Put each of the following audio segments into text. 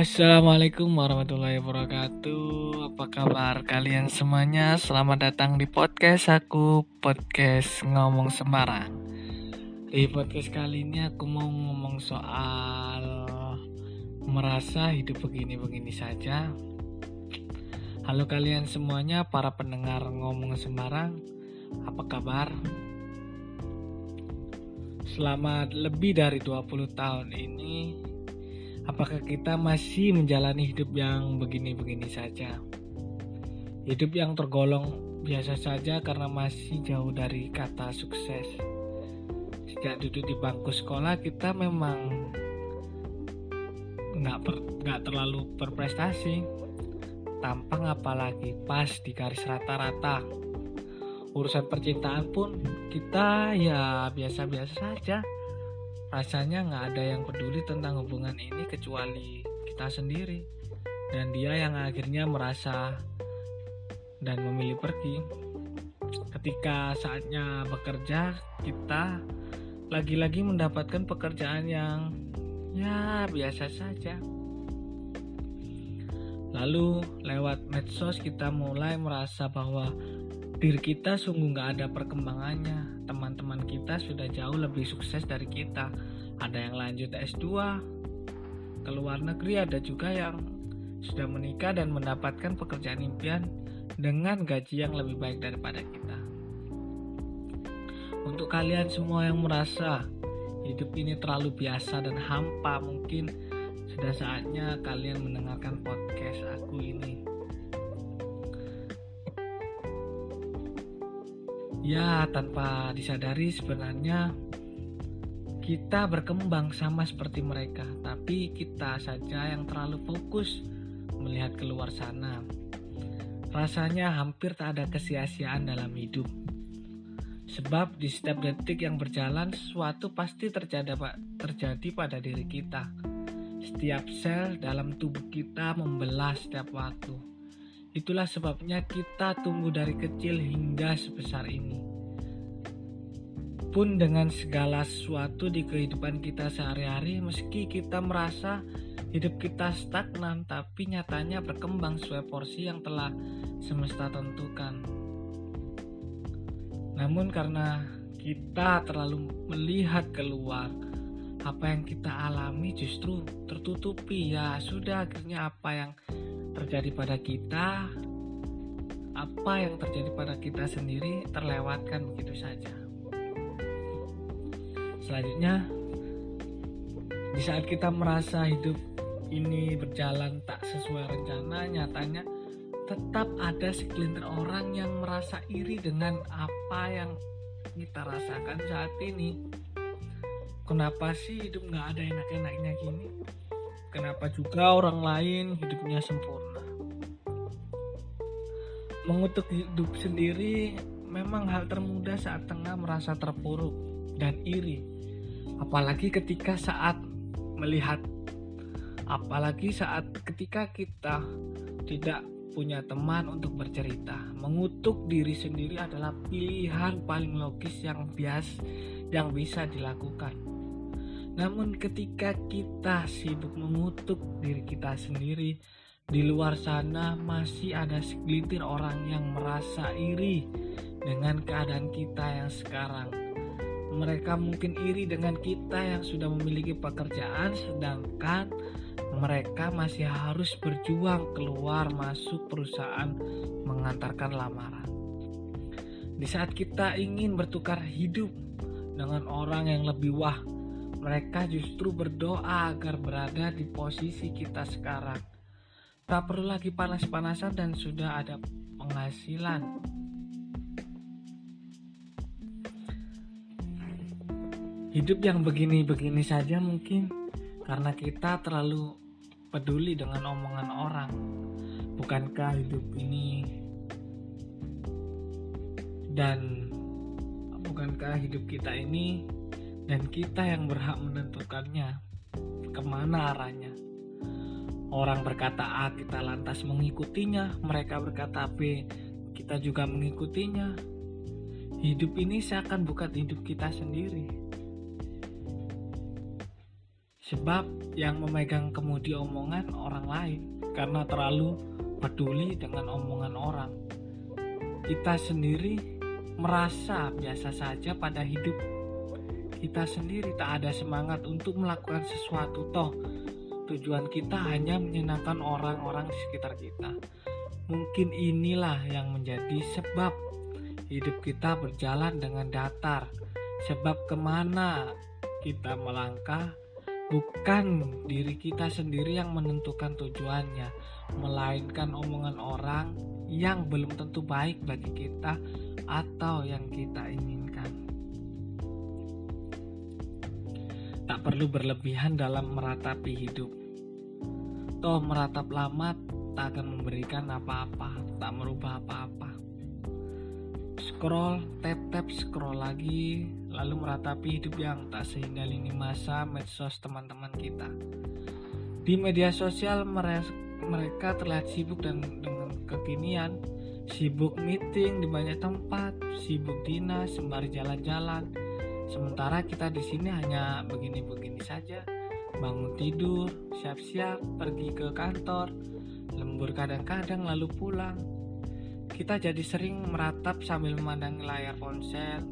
Assalamualaikum warahmatullahi wabarakatuh. Apa kabar kalian semuanya? Selamat datang di podcast aku Podcast Ngomong Sembarang. Di podcast kali ini aku mau ngomong soal Merasa hidup begini-begini saja. Halo kalian semuanya Para pendengar Ngomong Sembarang. Apa kabar? Selamat lebih dari 20 tahun ini Apakah kita masih menjalani hidup yang begini-begini saja? Hidup yang tergolong biasa saja karena masih jauh dari kata sukses. Sejak duduk di bangku sekolah kita memang nggak nggak terlalu berprestasi. Tampang apalagi pas di garis rata-rata. Urusan percintaan pun kita ya biasa-biasa saja rasanya nggak ada yang peduli tentang hubungan ini kecuali kita sendiri. Dan dia yang akhirnya merasa dan memilih pergi. Ketika saatnya bekerja kita lagi-lagi mendapatkan pekerjaan yang ya biasa saja. Lalu lewat medsos kita mulai merasa bahwa diri kita sungguh nggak ada perkembangannya. Teman-teman kita sudah jauh lebih sukses dari kita. Ada yang lanjut S2 ke luar negeri ada juga yang sudah menikah dan mendapatkan pekerjaan impian dengan gaji yang lebih baik daripada kita. Untuk kalian semua yang merasa hidup ini terlalu biasa dan hampa mungkin sudah saatnya kalian mendengarkan podcast aku ini Ya, tanpa disadari sebenarnya kita berkembang sama seperti mereka, tapi kita saja yang terlalu fokus melihat keluar sana. Rasanya hampir tak ada kesia-siaan dalam hidup. Sebab di setiap detik yang berjalan sesuatu pasti terjadi, terjadi pada diri kita. Setiap sel dalam tubuh kita membelah setiap waktu Itulah sebabnya kita tumbuh dari kecil hingga sebesar ini. Pun dengan segala sesuatu di kehidupan kita sehari-hari, meski kita merasa hidup kita stagnan, tapi nyatanya berkembang sesuai porsi yang telah semesta tentukan. Namun karena kita terlalu melihat keluar, apa yang kita alami justru tertutupi ya sudah akhirnya apa yang terjadi pada kita apa yang terjadi pada kita sendiri terlewatkan begitu saja. Selanjutnya di saat kita merasa hidup ini berjalan tak sesuai rencana nyatanya tetap ada segelintir orang yang merasa iri dengan apa yang kita rasakan saat ini. Kenapa sih hidup nggak ada enak-enaknya gini Kenapa juga orang lain hidupnya sempurna? Mengutuk hidup sendiri memang hal termudah saat tengah merasa terpuruk dan iri. Apalagi ketika saat melihat apalagi saat ketika kita tidak punya teman untuk bercerita. Mengutuk diri sendiri adalah pilihan paling logis yang bias yang bisa dilakukan. Namun ketika kita sibuk mengutuk diri kita sendiri, di luar sana masih ada segelintir orang yang merasa iri dengan keadaan kita yang sekarang. Mereka mungkin iri dengan kita yang sudah memiliki pekerjaan sedangkan mereka masih harus berjuang keluar masuk perusahaan mengantarkan lamaran. Di saat kita ingin bertukar hidup dengan orang yang lebih wah mereka justru berdoa agar berada di posisi kita sekarang. Tak perlu lagi panas-panasan dan sudah ada penghasilan. Hidup yang begini-begini saja mungkin karena kita terlalu peduli dengan omongan orang. Bukankah hidup ini dan bukankah hidup kita ini dan kita yang berhak menentukannya ke mana arahnya. Orang berkata A, kita lantas mengikutinya. Mereka berkata B, kita juga mengikutinya. Hidup ini seakan bukan hidup kita sendiri. Sebab yang memegang kemudi omongan orang lain karena terlalu peduli dengan omongan orang. Kita sendiri merasa biasa saja pada hidup. Kita sendiri tak ada semangat untuk melakukan sesuatu toh tujuan kita hanya menyenangkan orang-orang di sekitar kita. Mungkin inilah yang menjadi sebab hidup kita berjalan dengan datar. Sebab ke mana kita melangkah bukan diri kita sendiri yang menentukan tujuannya, melainkan omongan orang yang belum tentu baik bagi kita atau yang kita inginkan. Tak perlu berlebihan dalam meratapi hidup. Toh meratap lama tak akan memberikan apa-apa, tak merubah apa-apa. Scroll, tap-tap, scroll lagi, lalu meratapi hidup yang tak sehingga lini masa medsos teman-teman kita. Di media sosial mereka terlihat sibuk dan dengan kekinian, sibuk meeting di banyak tempat, sibuk dinas sembari jalan-jalan. Sementara kita di sini hanya begini-begini saja bangun tidur, siap-siap pergi ke kantor, lembur kadang-kadang lalu pulang. Kita jadi sering meratap sambil memandang layar ponsel.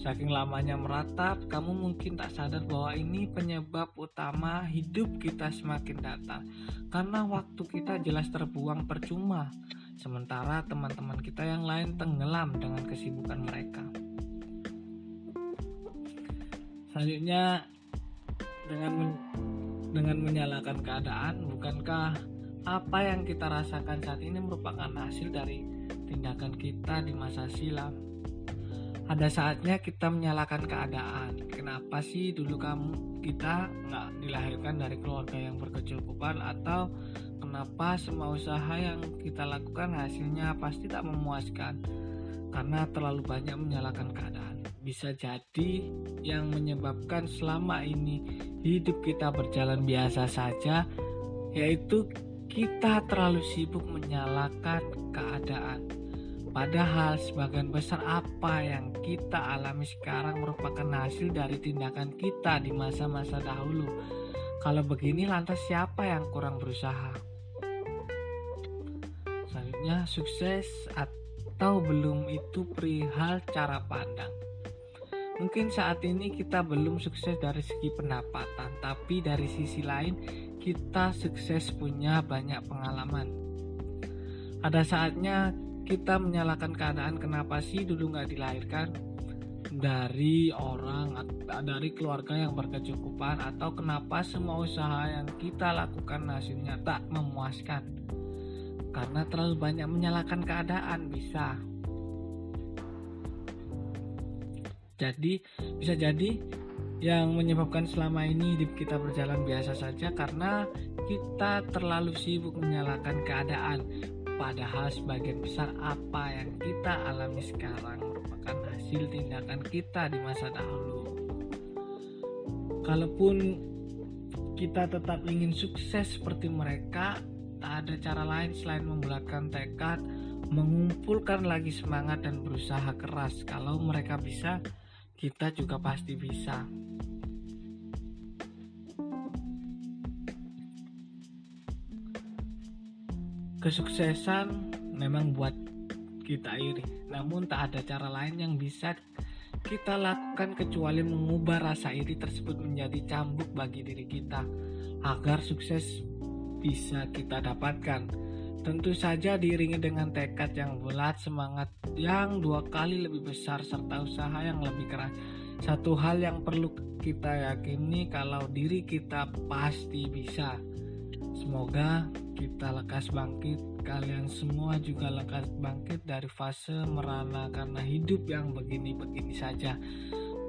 Saking lamanya meratap, kamu mungkin tak sadar bahwa ini penyebab utama hidup kita semakin datar. Karena waktu kita jelas terbuang percuma, sementara teman-teman kita yang lain tenggelam dengan kesibukan mereka. Selanjutnya dengan men dengan menyalahkan keadaan bukankah apa yang kita rasakan saat ini merupakan hasil dari tindakan kita di masa silam? Ada saatnya kita menyalahkan keadaan. Kenapa sih dulu kamu kita nggak dilahirkan dari keluarga yang berkecukupan? Atau kenapa semua usaha yang kita lakukan hasilnya pasti tak memuaskan? Karena terlalu banyak menyalahkan keadaan bisa jadi yang menyebabkan selama ini hidup kita berjalan biasa saja, yaitu kita terlalu sibuk menyalahkan keadaan. Padahal sebagian besar apa yang kita alami sekarang merupakan hasil dari tindakan kita di masa-masa dahulu. Kalau begini lantas siapa yang kurang berusaha? Selanjutnya sukses atau belum itu perihal cara pandang. Mungkin saat ini kita belum sukses dari segi pendapatan, tapi dari sisi lain kita sukses punya banyak pengalaman. Ada saatnya kita menyalahkan keadaan kenapa sih dulu nggak dilahirkan? Dari orang dari keluarga yang berkecukupan atau kenapa semua usaha yang kita lakukan hasilnya tak memuaskan? Karena terlalu banyak menyalahkan keadaan bisa Jadi bisa jadi yang menyebabkan selama ini hidup kita berjalan biasa saja karena kita terlalu sibuk menyalahkan keadaan. Padahal sebagian besar apa yang kita alami sekarang merupakan hasil tindakan kita di masa dahulu kalaupun kita tetap ingin sukses seperti mereka tak ada cara lain selain membulatkan tekad mengumpulkan lagi semangat dan berusaha keras. Kalau mereka bisa kita juga pasti bisa. Kesuksesan memang buat kita iri, namun tak ada cara lain yang bisa kita lakukan kecuali mengubah rasa iri tersebut menjadi cambuk bagi diri kita agar sukses bisa kita dapatkan. Tentu saja diiringi dengan tekad yang bulat, semangat yang dua kali lebih besar, serta usaha yang lebih keras. Satu hal yang perlu kita yakini kalau diri kita pasti bisa. Semoga kita lekas bangkit, kalian semua juga lekas bangkit dari fase merana karena hidup yang begini-begini saja.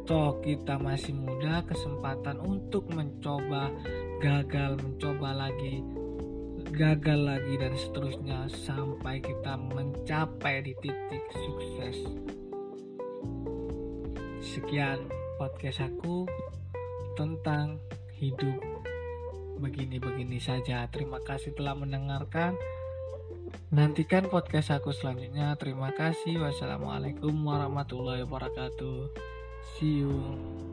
Toh kita masih muda, kesempatan untuk mencoba, gagal mencoba lagi, gagal lagi dan seterusnya sampai kita mencapai di titik sukses. Sekian podcast aku tentang hidup begini-begini saja. Terima kasih telah mendengarkan. Nantikan podcast aku selanjutnya. Terima kasih. Wassalamualaikum warahmatullahi wabarakatuh. See you.